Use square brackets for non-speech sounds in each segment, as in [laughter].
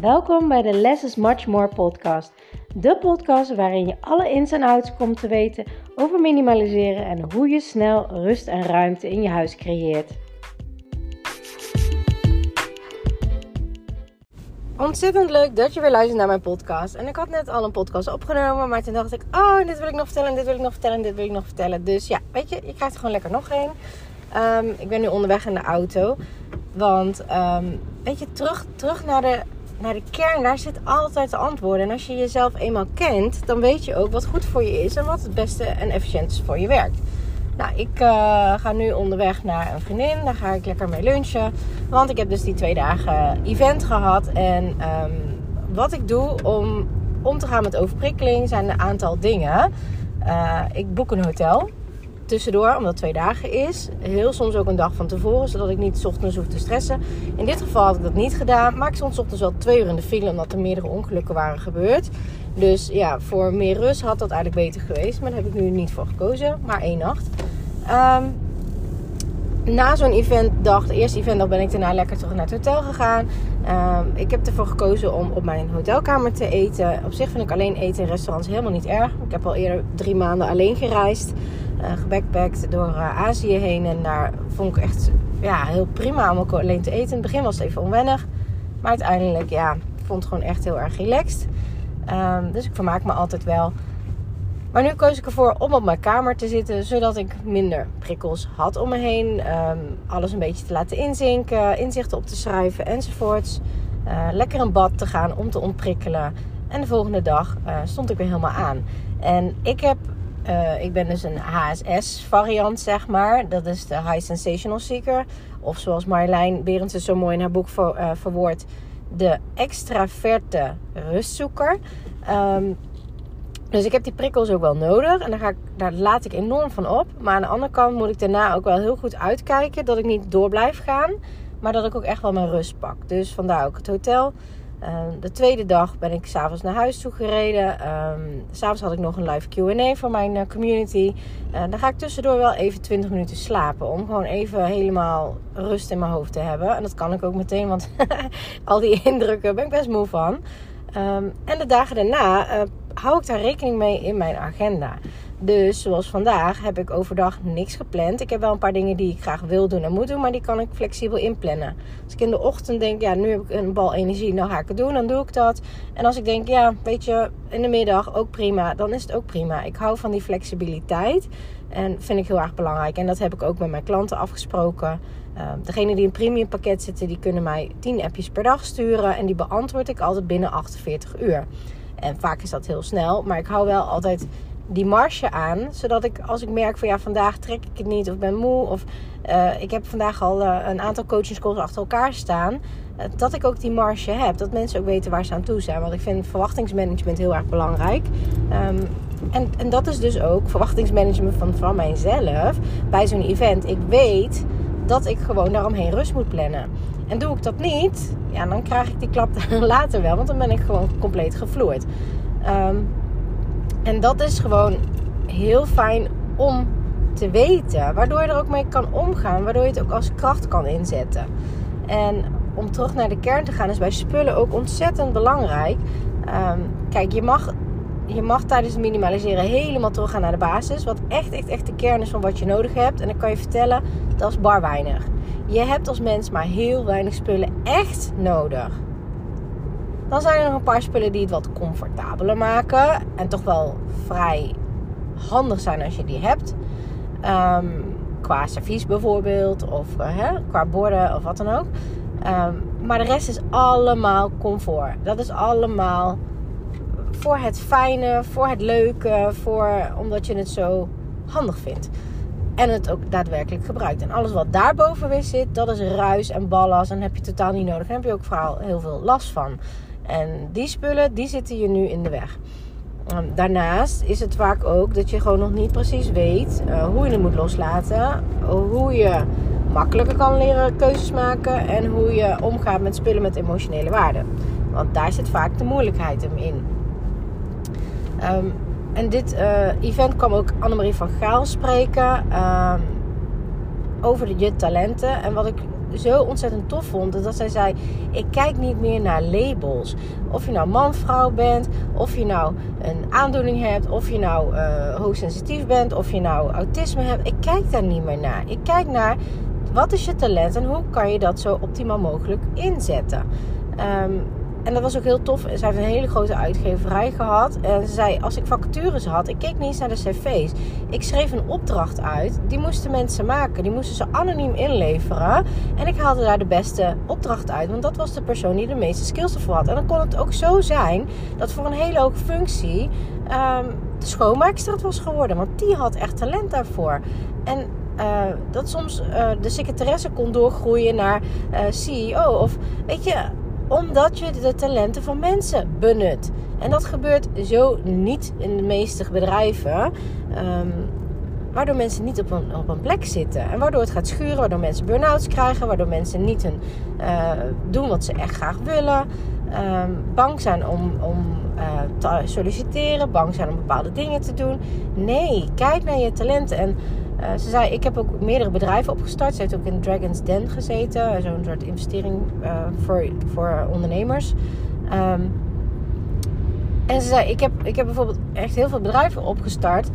Welkom bij de Less is Much More podcast. De podcast waarin je alle ins en outs komt te weten over minimaliseren en hoe je snel rust en ruimte in je huis creëert. Ontzettend leuk dat je weer luistert naar mijn podcast. En ik had net al een podcast opgenomen, maar toen dacht ik: Oh, dit wil ik nog vertellen, dit wil ik nog vertellen, dit wil ik nog vertellen. Dus ja, weet je, je krijgt er gewoon lekker nog één. Um, ik ben nu onderweg in de auto. Want, um, weet je, terug, terug naar de naar de kern, daar zit altijd de antwoorden. En als je jezelf eenmaal kent, dan weet je ook wat goed voor je is en wat het beste en efficiëntste voor je werkt. Nou, ik uh, ga nu onderweg naar een vriendin. Daar ga ik lekker mee lunchen. Want ik heb dus die twee dagen event gehad. En um, wat ik doe om om te gaan met overprikkeling zijn een aantal dingen. Uh, ik boek een hotel tussendoor, omdat het twee dagen is. Heel soms ook een dag van tevoren, zodat ik niet ochtends hoef te stressen. In dit geval had ik dat niet gedaan, maar ik stond ochtends wel twee uur in de file omdat er meerdere ongelukken waren gebeurd. Dus ja, voor meer rust had dat eigenlijk beter geweest, maar daar heb ik nu niet voor gekozen, maar één nacht. Um, na zo'n eventdag, de eerste eventdag, ben ik daarna lekker terug naar het hotel gegaan. Um, ik heb ervoor gekozen om op mijn hotelkamer te eten. Op zich vind ik alleen eten in restaurants helemaal niet erg. Ik heb al eerder drie maanden alleen gereisd. Uh, gebackpackt door uh, Azië heen. En daar vond ik echt ja, heel prima om ook alleen te eten. In het begin was het even onwennig. Maar uiteindelijk, ja, vond het gewoon echt heel erg relaxed. Um, dus ik vermaak me altijd wel. Maar nu koos ik ervoor om op mijn kamer te zitten, zodat ik minder prikkels had om me heen. Um, alles een beetje te laten inzinken, inzichten op te schrijven enzovoorts. Uh, lekker een bad te gaan om te ontprikkelen. En de volgende dag stond ik weer helemaal aan. En ik heb, uh, ik ben dus een HSS variant zeg maar. Dat is de High Sensational Seeker. Of zoals Marjolein Berendsen zo mooi in haar boek ver, verwoordt, de extraverte rustzoeker. Um, dus ik heb die prikkels ook wel nodig. En ga ik, daar laat ik enorm van op. Maar aan de andere kant moet ik daarna ook wel heel goed uitkijken. Dat ik niet door blijf gaan. Maar dat ik ook echt wel mijn rust pak. Dus vandaar ook het hotel. Uh, de tweede dag ben ik s'avonds naar huis toe gereden. Um, s'avonds had ik nog een live QA voor mijn uh, community. Uh, dan ga ik tussendoor wel even 20 minuten slapen. Om gewoon even helemaal rust in mijn hoofd te hebben. En dat kan ik ook meteen, want [laughs] al die indrukken ben ik best moe van. Um, en de dagen daarna hou ik daar rekening mee in mijn agenda. Dus zoals vandaag heb ik overdag niks gepland. Ik heb wel een paar dingen die ik graag wil doen en moet doen, maar die kan ik flexibel inplannen. Als ik in de ochtend denk, ja, nu heb ik een bal energie, dan ga ik het doen, dan doe ik dat. En als ik denk, ja, weet je, in de middag ook prima, dan is het ook prima. Ik hou van die flexibiliteit en vind ik heel erg belangrijk. En dat heb ik ook met mijn klanten afgesproken. Uh, degene die in premium pakket zitten, die kunnen mij 10 appjes per dag sturen en die beantwoord ik altijd binnen 48 uur. En vaak is dat heel snel. Maar ik hou wel altijd die marge aan. Zodat ik als ik merk van ja, vandaag trek ik het niet of ben moe. Of uh, ik heb vandaag al uh, een aantal coachingscalls achter elkaar staan. Uh, dat ik ook die marge heb. Dat mensen ook weten waar ze aan toe zijn. Want ik vind verwachtingsmanagement heel erg belangrijk. Um, en, en dat is dus ook verwachtingsmanagement van, van mijzelf. Bij zo'n event. Ik weet dat ik gewoon daaromheen rust moet plannen. En doe ik dat niet, ja, dan krijg ik die klap [laughs] later wel, want dan ben ik gewoon compleet gevloerd. Um, en dat is gewoon heel fijn om te weten, waardoor je er ook mee kan omgaan, waardoor je het ook als kracht kan inzetten. En om terug naar de kern te gaan is bij spullen ook ontzettend belangrijk. Um, kijk, je mag je mag tijdens het minimaliseren helemaal teruggaan naar de basis. Wat echt, echt, echt de kern is van wat je nodig hebt. En dan kan je vertellen, dat is bar weinig. Je hebt als mens maar heel weinig spullen echt nodig. Dan zijn er nog een paar spullen die het wat comfortabeler maken. En toch wel vrij handig zijn als je die hebt. Um, qua servies bijvoorbeeld. Of hè, qua borden of wat dan ook. Um, maar de rest is allemaal comfort. Dat is allemaal voor het fijne, voor het leuke, voor, omdat je het zo handig vindt. En het ook daadwerkelijk gebruikt. En alles wat daarboven weer zit, dat is ruis en ballast. En heb je totaal niet nodig. Daar heb je ook vooral heel veel last van. En die spullen, die zitten je nu in de weg. Ehm, daarnaast is het vaak ook dat je gewoon nog niet precies weet uh, hoe je het moet loslaten. Hoe je makkelijker kan leren keuzes maken. En hoe je omgaat met spullen met emotionele waarde. Want daar zit vaak de moeilijkheid in. Um, en dit uh, event kwam ook Annemarie van Gaal spreken. Um, over de, je talenten. En wat ik zo ontzettend tof vond, dat zij zei: Ik kijk niet meer naar labels. Of je nou man, vrouw bent, of je nou een aandoening hebt, of je nou uh, hoogsensitief bent, of je nou autisme hebt. Ik kijk daar niet meer naar. Ik kijk naar wat is je talent en hoe kan je dat zo optimaal mogelijk inzetten. Um, en dat was ook heel tof. Zij heeft een hele grote uitgeverij gehad. En ze zei, als ik vacatures had, ik keek niet eens naar de cv's. Ik schreef een opdracht uit. Die moesten mensen maken. Die moesten ze anoniem inleveren. En ik haalde daar de beste opdracht uit. Want dat was de persoon die de meeste skills ervoor had. En dan kon het ook zo zijn dat voor een hele hoge functie um, de schoonmaakster het was geworden. Want die had echt talent daarvoor. En uh, dat soms uh, de secretaresse kon doorgroeien naar uh, CEO. Of weet je, omdat je de talenten van mensen benut. En dat gebeurt zo niet in de meeste bedrijven. Um, waardoor mensen niet op een, op een plek zitten. En waardoor het gaat schuren, waardoor mensen burn-outs krijgen, waardoor mensen niet hun, uh, doen wat ze echt graag willen. Um, bang zijn om, om uh, te solliciteren, bang zijn om bepaalde dingen te doen. Nee, kijk naar je talenten. En uh, ze zei, ik heb ook meerdere bedrijven opgestart. Ze heeft ook in Dragon's Den gezeten. Zo'n soort investering uh, voor, voor ondernemers. Um, en ze zei, ik heb, ik heb bijvoorbeeld echt heel veel bedrijven opgestart.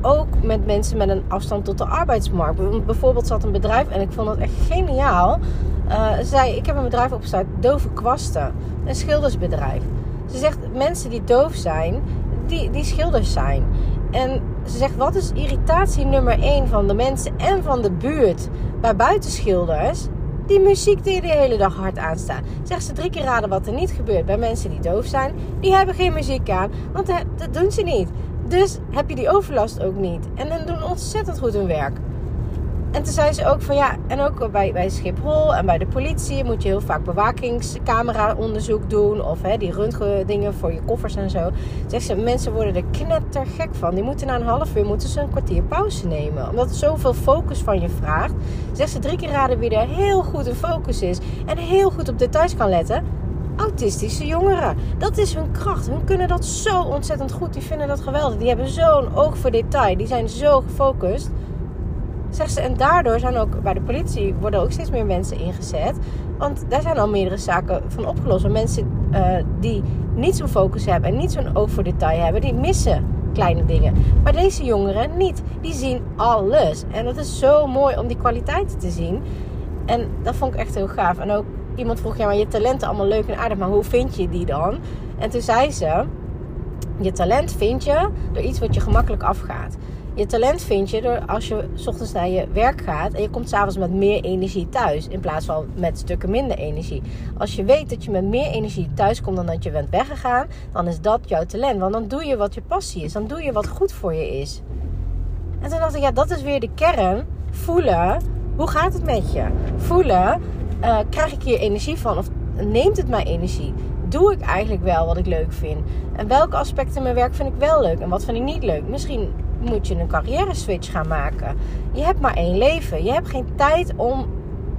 Ook met mensen met een afstand tot de arbeidsmarkt. Bijvoorbeeld zat een bedrijf, en ik vond dat echt geniaal. ze zei, ik heb een bedrijf opgestart, Dove Kwasten. Een schildersbedrijf. Ze zegt, mensen die doof zijn, die, die schilders zijn. En ze zegt, wat is irritatie nummer 1 van de mensen en van de buurt bij buitenschilders? Die muziek die de hele dag hard aanstaat. Zegt ze drie keer raden wat er niet gebeurt bij mensen die doof zijn. Die hebben geen muziek aan, want dat doen ze niet. Dus heb je die overlast ook niet. En dan doen ontzettend goed hun werk. En toen zei ze ook van ja, en ook bij, bij Schiphol en bij de politie moet je heel vaak bewakingscamera onderzoek doen. Of hè, die röntgen voor je koffers en zo. Zegt ze, mensen worden er knettergek van. Die moeten na een half uur moeten ze een kwartier pauze nemen. Omdat het zoveel focus van je vraagt. Zegt ze drie keer raden wie er heel goed in focus is. En heel goed op details kan letten. Autistische jongeren. Dat is hun kracht. Hun kunnen dat zo ontzettend goed. Die vinden dat geweldig. Die hebben zo'n oog voor detail. Die zijn zo gefocust. Zegt ze, en daardoor zijn ook bij de politie worden ook steeds meer mensen ingezet. Want daar zijn al meerdere zaken van opgelost. mensen uh, die niet zo'n focus hebben en niet zo'n oog voor detail hebben, die missen kleine dingen. Maar deze jongeren niet. Die zien alles. En dat is zo mooi om die kwaliteiten te zien. En dat vond ik echt heel gaaf. En ook iemand vroeg, ja, maar je talenten allemaal leuk en aardig, maar hoe vind je die dan? En toen zei ze, je talent vind je door iets wat je gemakkelijk afgaat. Je talent vind je door als je s ochtends naar je werk gaat en je komt s'avonds met meer energie thuis. In plaats van met stukken minder energie. Als je weet dat je met meer energie thuis komt dan dat je bent weggegaan, dan is dat jouw talent. Want dan doe je wat je passie is. Dan doe je wat goed voor je is. En toen dacht ik, ja, dat is weer de kern. Voelen, hoe gaat het met je? Voelen, uh, krijg ik hier energie van? Of neemt het mij energie? Doe ik eigenlijk wel wat ik leuk vind? En welke aspecten in mijn werk vind ik wel leuk? En wat vind ik niet leuk? Misschien moet je een carrière switch gaan maken. Je hebt maar één leven. Je hebt geen tijd om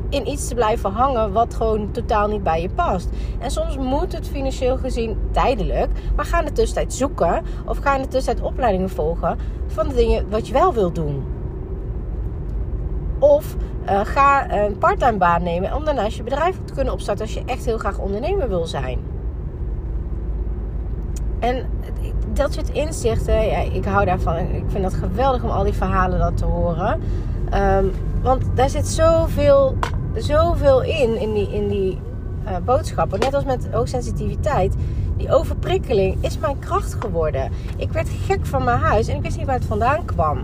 in iets te blijven hangen wat gewoon totaal niet bij je past. En soms moet het financieel gezien tijdelijk, maar ga in de tussentijd zoeken of ga in de tussentijd opleidingen volgen van de dingen wat je wel wilt doen. Of uh, ga een parttime baan nemen om daarnaast je bedrijf te kunnen opstarten als je echt heel graag ondernemer wil zijn. En dat soort inzichten, ja, ik hou daarvan. Ik vind dat geweldig om al die verhalen dat te horen. Um, want daar zit zoveel, zoveel in, in die, in die uh, boodschappen. Net als met hoogsensitiviteit. Die overprikkeling is mijn kracht geworden. Ik werd gek van mijn huis en ik wist niet waar het vandaan kwam.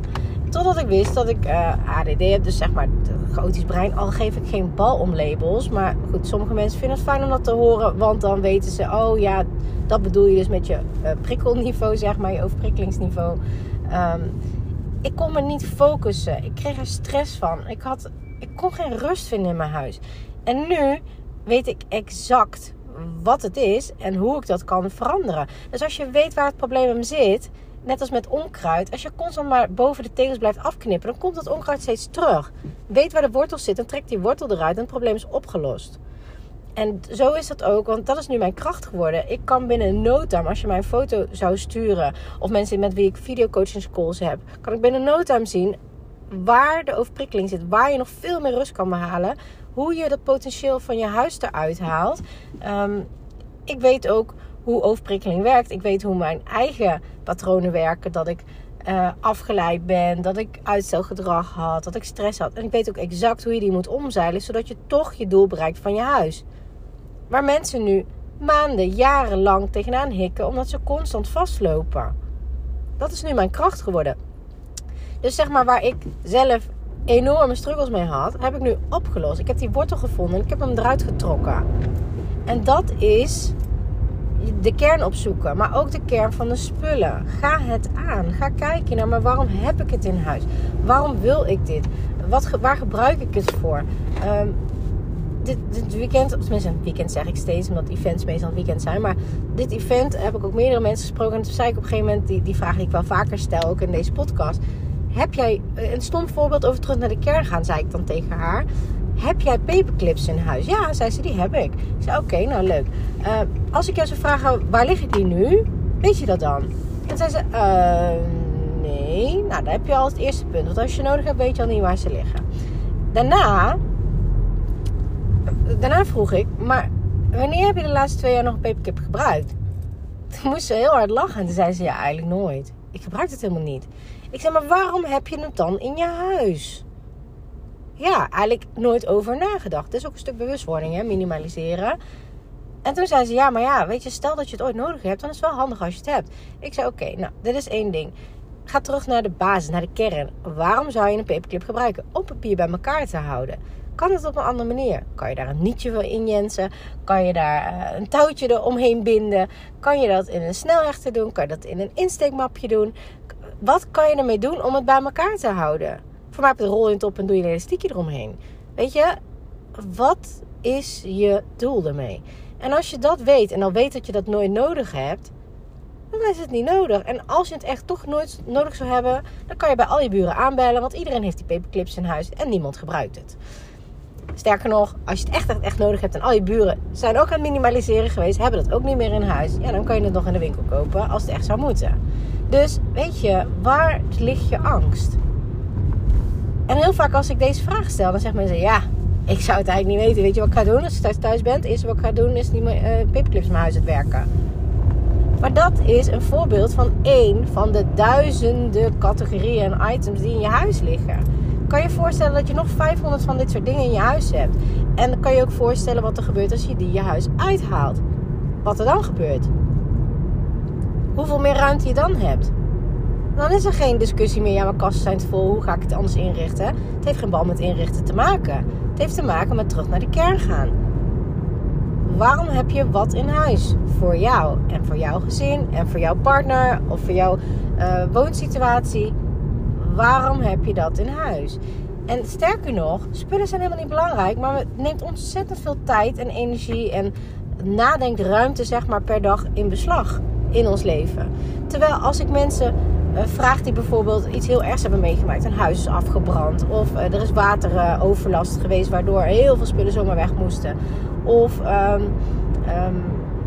Totdat ik wist dat ik eh, ADD heb, dus zeg maar chaotisch brein. Al geef ik geen bal om labels. Maar goed, sommige mensen vinden het fijn om dat te horen. Want dan weten ze, oh ja, dat bedoel je dus met je uh, prikkelniveau, zeg maar, je overprikkelingsniveau. Um, ik kon me niet focussen. Ik kreeg er stress van. Ik, had, ik kon geen rust vinden in mijn huis. En nu weet ik exact wat het is en hoe ik dat kan veranderen. Dus als je weet waar het probleem zit, net als met onkruid, als je constant maar boven de tegels blijft afknippen, dan komt dat onkruid steeds terug. Weet waar de wortel zit en trek die wortel eruit en het probleem is opgelost. En zo is dat ook, want dat is nu mijn kracht geworden. Ik kan binnen no time, als je mij een foto zou sturen, of mensen met wie ik videocoachingscalls heb, kan ik binnen no time zien waar de overprikkeling zit, waar je nog veel meer rust kan behalen, hoe je dat potentieel van je huis eruit haalt. Ehm, ik weet ook hoe overprikkeling werkt. Ik weet hoe mijn eigen patronen werken. Dat ik uh, afgeleid ben, dat ik uitstelgedrag had, dat ik stress had. En ik weet ook exact hoe je die moet omzeilen, zodat je toch je doel bereikt van je huis. Waar mensen nu maanden, jarenlang tegenaan hikken omdat ze constant vastlopen. Dat is nu mijn kracht geworden. Dus zeg maar waar ik zelf enorme struggles mee had, heb ik nu opgelost. Ik heb die wortel gevonden en ik heb hem eruit getrokken. En dat is de kern opzoeken, maar ook de kern van de spullen. Ga het aan. Ga kijken naar, maar waarom heb ik het in huis? Waarom wil ik dit? Wat, waar gebruik ik het voor? Um, dit, dit weekend, of tenminste weekend zeg ik steeds, omdat events meestal een weekend zijn. Maar dit event heb ik ook meerdere mensen gesproken. En toen zei ik op een gegeven moment die, die vraag die ik wel vaker stel, ook in deze podcast. Heb jij een stom voorbeeld over terug naar de kern gaan, zei ik dan tegen haar. Heb jij paperclips in huis? Ja, zei ze, die heb ik. Ik zei, oké, nou leuk. Uh, als ik jou zou vragen, waar liggen die nu? Weet je dat dan? En zei ze, uh, nee. Nou, dan heb je al het eerste punt. Want als je nodig hebt, weet je al niet waar ze liggen. Daarna, vroeg ik, maar wanneer heb je de laatste twee jaar nog een paperclip gebruikt? Toen moest ze heel hard lachen. En toen zei ze, ja, eigenlijk nooit. Ik gebruik het helemaal niet. Ik zei, maar waarom heb je het dan in je huis? Ja, eigenlijk nooit over nagedacht. Het is ook een stuk bewustwording, hè? minimaliseren. En toen zei ze, ja, maar ja, weet je, stel dat je het ooit nodig hebt, dan is het wel handig als je het hebt. Ik zei, oké, nou, dit is één ding. Ga terug naar de basis, naar de kern. Waarom zou je een paperclip gebruiken? Om papier bij elkaar te houden. Kan het op een andere manier? Kan je daar een nietje voor injensen? Kan je daar uh, een touwtje eromheen binden? Kan je dat in een snelrechter doen? Kan je dat in een insteekmapje doen? Wat kan je ermee doen om het bij elkaar te houden? Voor mij heb je de rol in het op en doe je een elastiekje eromheen. Weet je, wat is je doel ermee? En als je dat weet en dan weet dat je dat nooit nodig hebt, dan is het niet nodig. En als je het echt toch nooit nodig zou hebben, dan kan je bij al je buren aanbellen, want iedereen heeft die paperclips in huis en niemand gebruikt het. Sterker nog, als je het echt, echt, nodig hebt en al je buren zijn ook aan het minimaliseren geweest, hebben dat ook niet meer in huis, ja, dan kan je het nog in de winkel kopen als het echt zou moeten. Dus weet je, waar ligt je angst? En heel vaak als ik deze vraag stel, dan zegt mensen ja, ik zou het eigenlijk niet weten. Weet je wat ik ga doen als ik thuis, thuis ben? Is wat ik ga doen is die uh, paperclips in mijn huis het werken. Maar dat is een voorbeeld van één van de duizenden categorieën en items die in je huis liggen. Kan je voorstellen dat je nog 500 van dit soort dingen in je huis hebt? En kan je ook voorstellen wat er gebeurt als je die je huis uithaalt. Wat er dan gebeurt. Hoeveel meer ruimte je dan hebt. Dan is er geen discussie meer. Ja, mijn kasten zijn vol. Hoe ga ik het anders inrichten? Het heeft geen bal met inrichten te maken. Het heeft te maken met terug naar de kern gaan. Waarom heb je wat in huis? Voor jou en voor jouw gezin en voor jouw partner of voor jouw uh, woonsituatie. Waarom heb je dat in huis? En sterker nog, spullen zijn helemaal niet belangrijk, maar het neemt ontzettend veel tijd en energie en nadenkruimte zeg maar per dag in beslag in ons leven. Terwijl als ik mensen uh, vraag die bijvoorbeeld iets heel ergs hebben meegemaakt. Een huis is afgebrand. Of uh, er is wateroverlast geweest waardoor heel veel spullen zomaar weg moesten. Of um, um,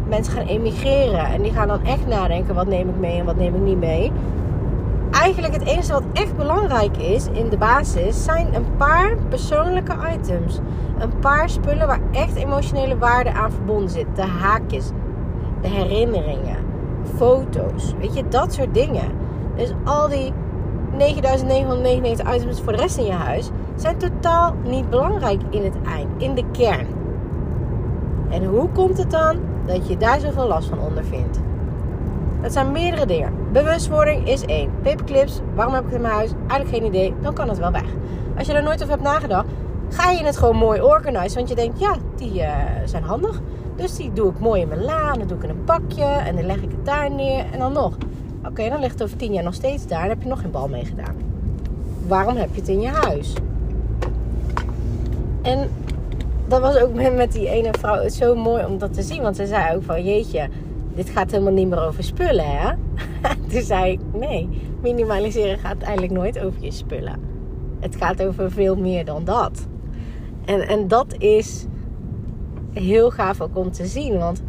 mensen gaan emigreren en die gaan dan echt nadenken wat neem ik mee en wat neem ik niet mee. Eigenlijk het enige wat echt belangrijk is in de basis zijn een paar persoonlijke items. Een paar spullen waar echt emotionele waarde aan verbonden zit. De haakjes, de herinneringen, foto's, weet je, dat soort dingen. Dus al die 9999 items voor de rest in je huis zijn totaal niet belangrijk in het eind, in de kern. En hoe komt het dan dat je daar zoveel last van ondervindt? Dat zijn meerdere dingen. Bewustwording is één. Paperclips, waarom heb ik het in mijn huis? Eigenlijk geen idee, dan kan het wel weg. Als je er nooit over hebt nagedacht, ga je het gewoon mooi organiseren. Want je denkt, ja, die uh, zijn handig. Dus die doe ik mooi in mijn la, dan doe ik in een pakje en dan leg ik het daar neer. En dan nog. Oké, dan ligt het over tien jaar nog steeds daar. Dan heb je nog geen bal mee gedaan. Waarom heb je het in je huis? En dat was ook met die ene vrouw zo mooi om dat te zien. Want ze zei ook van, jeetje, dit gaat helemaal niet meer over spullen, hè? [laughs] Toen zei ik, nee, minimaliseren gaat eigenlijk nooit over je spullen. Het gaat over veel meer dan dat. En, en dat is heel gaaf ook om te zien. Want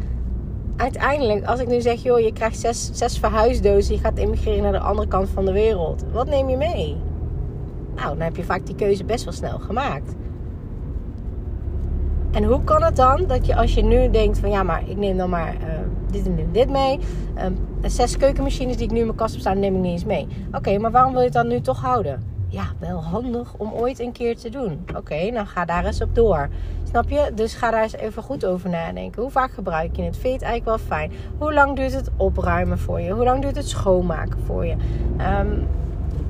uiteindelijk, als ik nu zeg, joh, je krijgt zes, zes verhuisdozen, je gaat emigreren naar de andere kant van de wereld. Wat neem je mee? Nou, dan heb je vaak die keuze best wel snel gemaakt. En hoe kan het dan dat je als je nu denkt van ja, maar ik neem dan maar uh, dit en dit, mee. Um, zes keukenmachines die ik nu in mijn kast heb staan, neem ik niet eens mee. Oké, maar waarom wil je het dan nu toch houden? Ja, wel handig om ooit een keer te doen. Oké, dan ga daar eens op door. Snap je? Dus ga daar eens even goed over nadenken. Hoe vaak gebruik je het? Vind je het eigenlijk wel fijn? Hoe lang duurt het opruimen voor je? Hoe lang duurt het schoonmaken voor je? Um,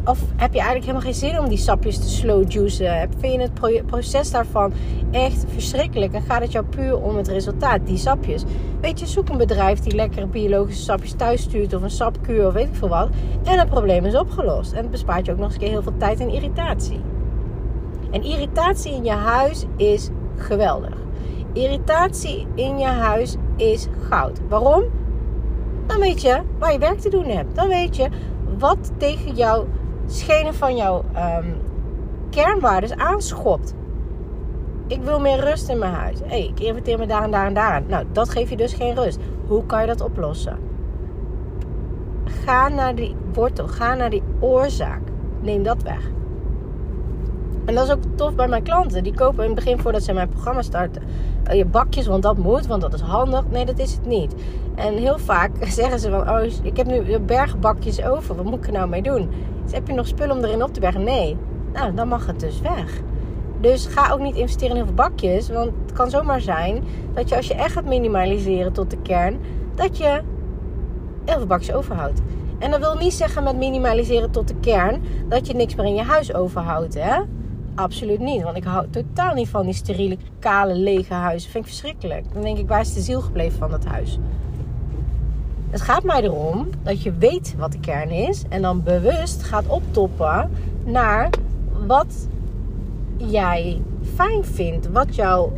of heb je eigenlijk helemaal geen zin om die sapjes te slow juicen? Vind je het proces daarvan echt verschrikkelijk? En gaat het jou puur om het resultaat, die sapjes? Weet je, zoek een bedrijf die lekkere biologische sapjes thuis stuurt. Of een sapkuur of weet ik veel wat. En het probleem is opgelost. En het bespaart je ook nog eens heel veel tijd en irritatie. En irritatie in je huis is geweldig. Irritatie in je huis is goud. Waarom? Dan weet je waar je werk te doen hebt. Dan weet je wat tegen jou schenen van jouw um, kernwaarden aanschopt. Ik wil meer rust in mijn huis. Hey, ik irriteer me daar en daar en daar Nou, dat geeft je dus geen rust. Hoe kan je dat oplossen? Ga naar die wortel. Ga naar die oorzaak. Neem dat weg. En dat is ook tof bij mijn klanten. Die kopen in het begin voordat ze mijn programma starten. Eh, je bakjes, want dat moet, want dat is handig. Nee, dat is het niet. En heel vaak [laughs] zeggen ze van, oh, ik heb nu bergbakjes over. Wat moet ik er nou mee doen? Dus heb je nog spullen om erin op te bergen? Nee. Nou, dan mag het dus weg. Dus ga ook niet investeren in heel veel bakjes. Want het kan zomaar zijn dat je als je echt gaat minimaliseren tot de kern, dat je heel veel bakjes overhoudt. En dat wil niet zeggen met minimaliseren tot de kern dat je niks meer in je huis overhoudt. Hè? Absoluut niet. Want ik hou totaal niet van die steriele, kale, lege huizen. Vind ik verschrikkelijk. Dan denk ik, waar is de ziel gebleven van dat huis? Het gaat mij erom dat je weet wat de kern is. En dan bewust gaat optoppen naar wat jij fijn vindt. Wat, jou,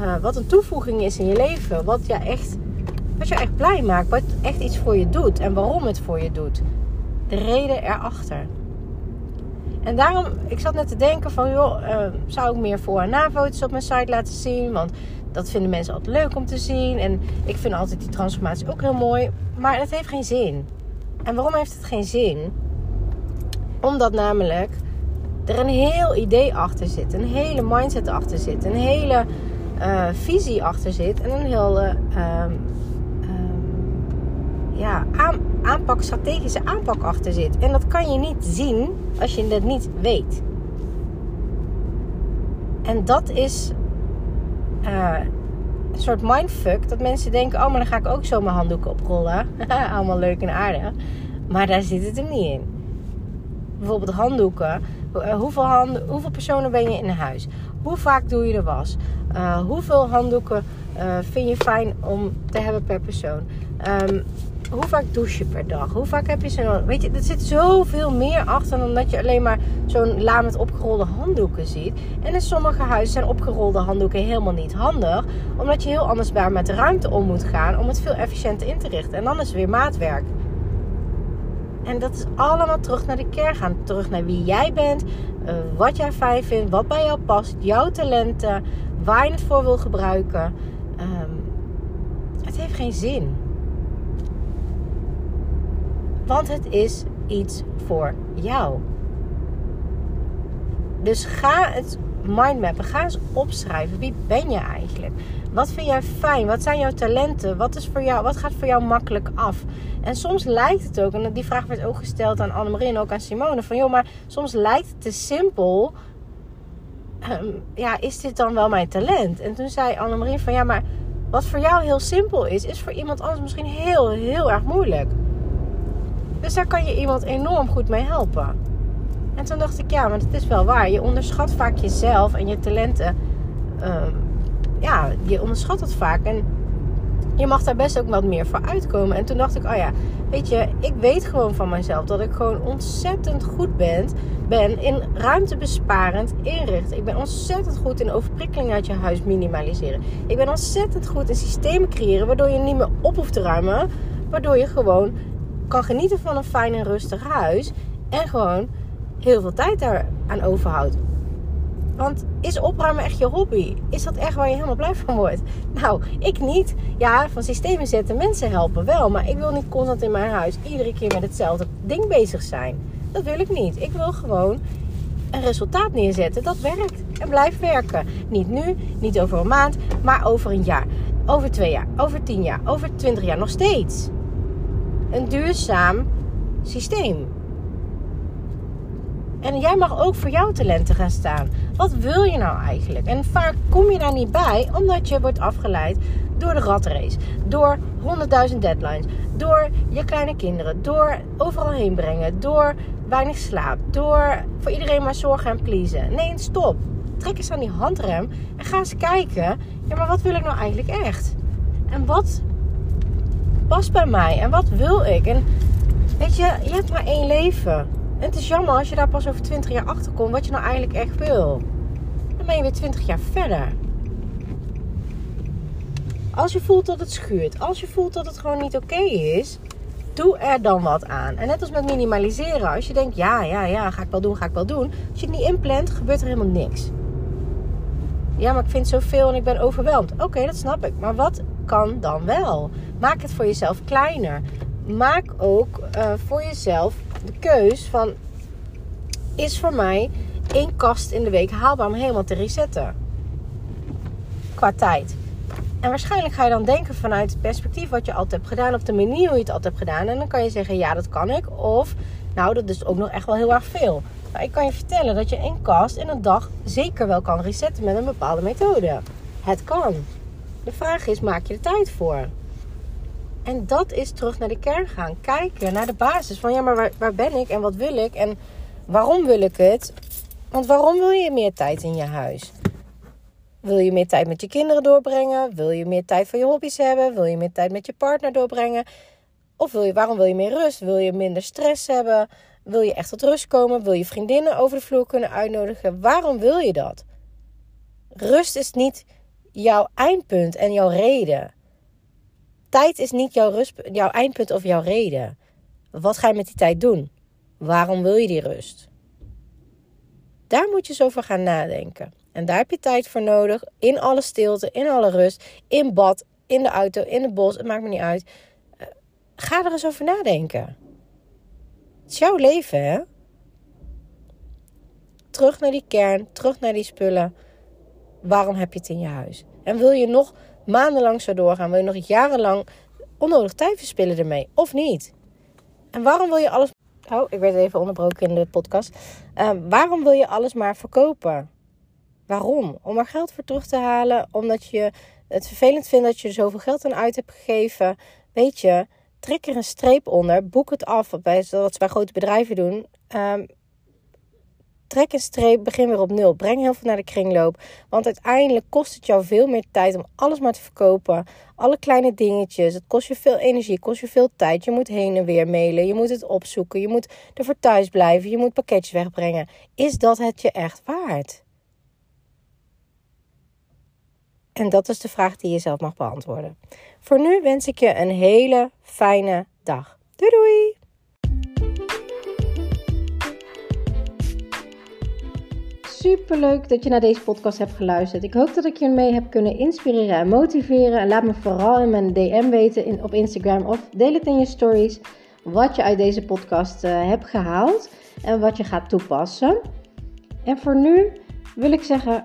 uh, wat een toevoeging is in je leven. Wat, jou echt, wat jou echt blij maakt. Wat echt iets voor je doet. En waarom het voor je doet. De reden erachter. En daarom, ik zat net te denken van, joh, uh, zou ik meer voor- en na-foto's op mijn site laten zien? Want dat vinden mensen altijd leuk om te zien. En ik vind altijd die transformatie ook heel mooi. Maar het heeft geen zin. En waarom heeft het geen zin? Omdat namelijk er een heel idee achter zit. Een hele mindset achter zit. Een hele uh, visie achter zit. En een hele uh, ja, aanpak, strategische aanpak achter zit. En dat kan je niet zien als je het niet weet. En dat is uh, een soort mindfuck. Dat mensen denken, oh, maar dan ga ik ook zo mijn handdoeken oprollen. [laughs] Allemaal leuk en aardig. Maar daar zit het hem niet in. Bijvoorbeeld handdoeken. Uh, hoeveel, handen, hoeveel personen ben je in huis? Hoe vaak doe je de was? Uh, hoeveel handdoeken vind je fijn om te hebben per persoon? Um, hoe vaak douche je per dag? Hoe vaak heb je zo'n... Weet je, er zit zoveel meer achter dan dat je alleen maar zo'n la met opgerolde handdoeken ziet. En in sommige huizen zijn opgerolde handdoeken helemaal niet handig. Omdat je heel anders met de ruimte om moet gaan om het veel efficiënter in te richten. En dan is weer maatwerk. En dat is allemaal terug naar de kern gaan. Terug naar wie jij bent, uh, wat jij fijn vindt, wat bij jou past, jouw talenten, waar je het voor wil gebruiken. Um, het heeft geen zin. Want het is iets voor jou. Dus ga het mindmappen. Ga eens opschrijven. Wie ben je eigenlijk? Wat vind jij fijn? Wat zijn jouw talenten? Wat, is voor jou, wat gaat voor jou makkelijk af? En soms lijkt het ook, en die vraag werd ook gesteld aan Annemarie en ook aan Simone: van joh, maar soms lijkt het te simpel. Ehm, ja, is dit dan wel mijn talent? En toen zei Annemarie van ja, maar wat voor jou heel simpel is, is voor iemand anders misschien heel, heel erg moeilijk. Dus daar kan je iemand enorm goed mee helpen. En toen dacht ik, ja, maar het is wel waar. Je onderschat vaak jezelf en je talenten. Ehm, ja, je onderschat het vaak. En je mag daar best ook wat meer voor uitkomen. En toen dacht ik, oh ja, weet je, ik weet gewoon van mezelf dat ik gewoon ontzettend goed ben, ben in ruimtebesparend inrichten. Ik ben ontzettend goed in overprikkeling uit je huis minimaliseren. Ik ben ontzettend goed in systemen creëren waardoor je niet meer op hoeft te ruimen. Waardoor je gewoon kan genieten van een fijn en rustig huis. En gewoon heel veel tijd daar aan overhoudt. Want is opruimen echt je hobby? Is dat echt waar je helemaal blij van wordt? [laughs] Nou, ik niet. Ja, van systemen zetten, mensen helpen wel. Maar ik wil niet constant in mijn huis iedere keer met hetzelfde ding bezig zijn. Dat wil ik niet. Ik wil gewoon een resultaat neerzetten dat werkt en blijft werken. Niet nu, niet over een maand, maar over een jaar. Over twee jaar, over tien jaar, over twintig jaar nog steeds. Een duurzaam systeem. En jij mag ook voor jouw talenten gaan staan. Wat wil je nou eigenlijk? En vaak kom je daar niet bij omdat je wordt afgeleid door de ratrace. Door 100.000 deadlines. Door je kleine kinderen. Door overal heen brengen. Door weinig slaap. Door voor iedereen maar zorgen en pleasen. Nee, stop. Trek eens aan die handrem en ga eens kijken. Ja, maar wat wil ik nou eigenlijk echt? En wat past bij mij? En wat wil ik? En weet je, je hebt maar één leven. En het is jammer als je daar pas over 20 jaar achter komt wat je nou eigenlijk echt wil. Dan ben je weer 20 jaar verder. Als je voelt dat het schuurt, als je voelt dat het gewoon niet oké is, doe er dan wat aan. En net als met minimaliseren, als je denkt, ja, ja, ja, ga ik wel doen, ga ik wel doen. Als je het niet inplant, gebeurt er helemaal niks. Ja, maar ik vind zoveel en ik ben overweldigd. Oké, dat snap ik. Maar wat kan dan wel? Maak het voor jezelf kleiner. Maak ook uh, voor jezelf de keus van... Is voor mij één kast in de week haalbaar om helemaal te resetten? Qua tijd. En waarschijnlijk ga je dan denken vanuit het perspectief wat je altijd hebt gedaan, op de manier hoe je het altijd hebt gedaan. En dan kan je zeggen, ja, dat kan ik. Of, nou, dat is ook nog echt wel heel erg veel. Maar ik kan je vertellen dat je één kast in een dag zeker wel kan resetten met een bepaalde methode. Het kan. De vraag is, maak je er tijd voor? En dat is terug naar de kern gaan. Kijken naar de basis van, ja, maar waar, waar ben ik en wat wil ik en waarom wil ik het? Want waarom wil je meer tijd in je huis? Wil je meer tijd met je kinderen doorbrengen? Wil je meer tijd voor je hobby's hebben? Wil je meer tijd met je partner doorbrengen? Of wil je, waarom wil je meer rust? Wil je minder stress hebben? Wil je echt tot rust komen? Wil je vriendinnen over de vloer kunnen uitnodigen? Waarom wil je dat? Rust is niet jouw eindpunt en jouw reden. Tijd is niet jouw, rust, jouw eindpunt of jouw reden. Wat ga je met die tijd doen? Waarom wil je die rust? Daar moet je zo over gaan nadenken. En daar heb je tijd voor nodig. In alle stilte, in alle rust. In bad, in de auto, in het bos. Het maakt me niet uit. Eh, ga er eens over nadenken. Het is jouw leven, hè? Terug naar die kern, terug naar die spullen. Waarom heb je het in je huis? En wil je nog maandenlang zo doorgaan? Wil je nog jarenlang onnodig tijd verspillen ermee? Of niet? En waarom wil je alles. Oh, ik werd even onderbroken in de podcast. Uh, waarom wil je alles maar verkopen? Waarom? Om er geld voor terug te halen. Omdat je het vervelend vindt dat je er zoveel geld aan uit hebt gegeven. Weet je, trek er een streep onder. Boek het af. Ze bij grote bedrijven doen. Um, trek een streep, begin weer op nul. Breng heel veel naar de kringloop. Want uiteindelijk kost het jou veel meer tijd om alles maar te verkopen. Alle kleine dingetjes. Het kost je veel energie, kost je veel tijd. Je moet heen en weer mailen. Je moet het opzoeken. Je moet ervoor thuis blijven. Je moet pakketjes wegbrengen. Is dat het je echt waard? En dat is de vraag die je zelf mag beantwoorden. Voor nu wens ik je een hele fijne dag. Doei doei! Super leuk dat je naar deze podcast hebt geluisterd. Ik hoop dat ik je mee heb kunnen inspireren en motiveren. En laat me vooral in mijn DM weten in, op Instagram of deel het in je stories wat je uit deze podcast uh, hebt gehaald en wat je gaat toepassen. En voor nu wil ik zeggen: